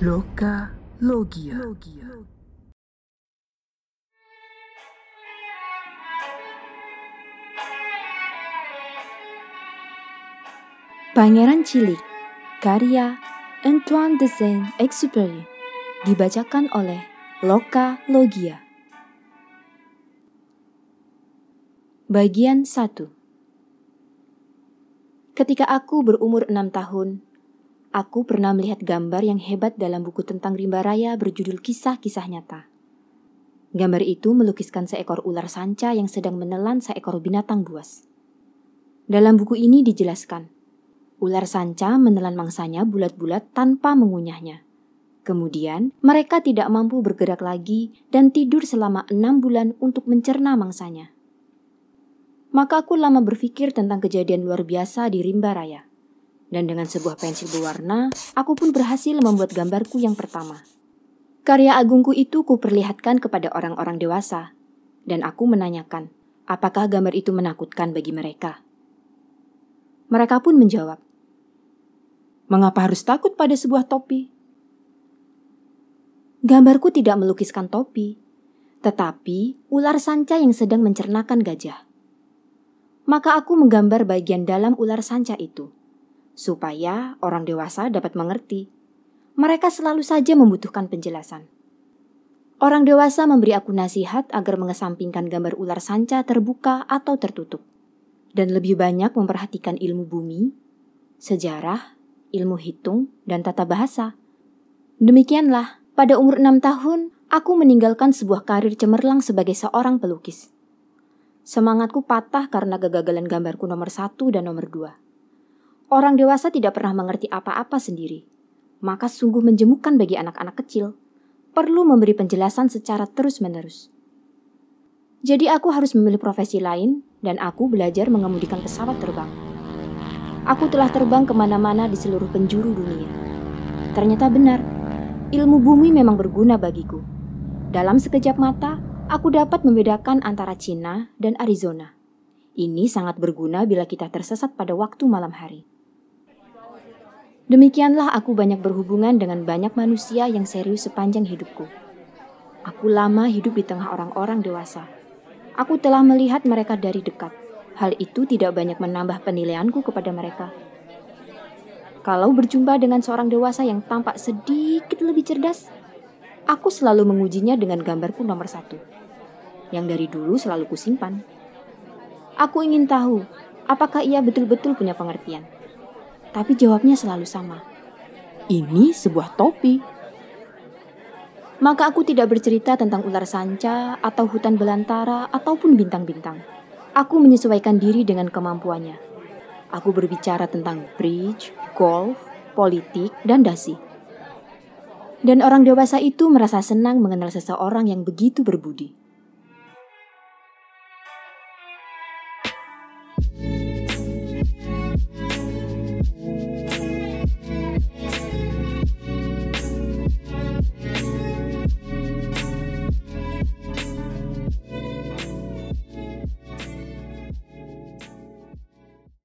Loka Logia. Pangeran Cilik Karya Antoine de Saint-Exupéry Dibacakan oleh Loka Logia Bagian 1 Ketika aku berumur enam tahun, aku pernah melihat gambar yang hebat dalam buku tentang rimba raya berjudul Kisah-Kisah Nyata. Gambar itu melukiskan seekor ular sanca yang sedang menelan seekor binatang buas. Dalam buku ini dijelaskan, ular sanca menelan mangsanya bulat-bulat tanpa mengunyahnya. Kemudian, mereka tidak mampu bergerak lagi dan tidur selama enam bulan untuk mencerna mangsanya. Maka aku lama berpikir tentang kejadian luar biasa di rimba raya. Dan dengan sebuah pensil berwarna, aku pun berhasil membuat gambarku yang pertama. Karya agungku itu kuperlihatkan kepada orang-orang dewasa, dan aku menanyakan, apakah gambar itu menakutkan bagi mereka? Mereka pun menjawab, Mengapa harus takut pada sebuah topi? Gambarku tidak melukiskan topi, tetapi ular sanca yang sedang mencernakan gajah. Maka aku menggambar bagian dalam ular sanca itu, supaya orang dewasa dapat mengerti. Mereka selalu saja membutuhkan penjelasan. Orang dewasa memberi aku nasihat agar mengesampingkan gambar ular sanca terbuka atau tertutup, dan lebih banyak memperhatikan ilmu bumi, sejarah, ilmu hitung, dan tata bahasa. Demikianlah, pada umur enam tahun, aku meninggalkan sebuah karir cemerlang sebagai seorang pelukis. Semangatku patah karena kegagalan gambarku nomor satu dan nomor dua. Orang dewasa tidak pernah mengerti apa-apa sendiri, maka sungguh menjemukan bagi anak-anak kecil. Perlu memberi penjelasan secara terus-menerus. Jadi aku harus memilih profesi lain dan aku belajar mengemudikan pesawat terbang. Aku telah terbang ke mana-mana di seluruh penjuru dunia. Ternyata benar, ilmu bumi memang berguna bagiku. Dalam sekejap mata, aku dapat membedakan antara Cina dan Arizona. Ini sangat berguna bila kita tersesat pada waktu malam hari. Demikianlah aku banyak berhubungan dengan banyak manusia yang serius sepanjang hidupku. Aku lama hidup di tengah orang-orang dewasa. Aku telah melihat mereka dari dekat. Hal itu tidak banyak menambah penilaianku kepada mereka. Kalau berjumpa dengan seorang dewasa yang tampak sedikit lebih cerdas, aku selalu mengujinya dengan gambarku nomor satu, yang dari dulu selalu kusimpan. Aku ingin tahu apakah ia betul-betul punya pengertian. Tapi jawabnya selalu sama. Ini sebuah topi. Maka aku tidak bercerita tentang ular sanca atau hutan belantara ataupun bintang-bintang. Aku menyesuaikan diri dengan kemampuannya. Aku berbicara tentang bridge, golf, politik, dan dasi. Dan orang dewasa itu merasa senang mengenal seseorang yang begitu berbudi.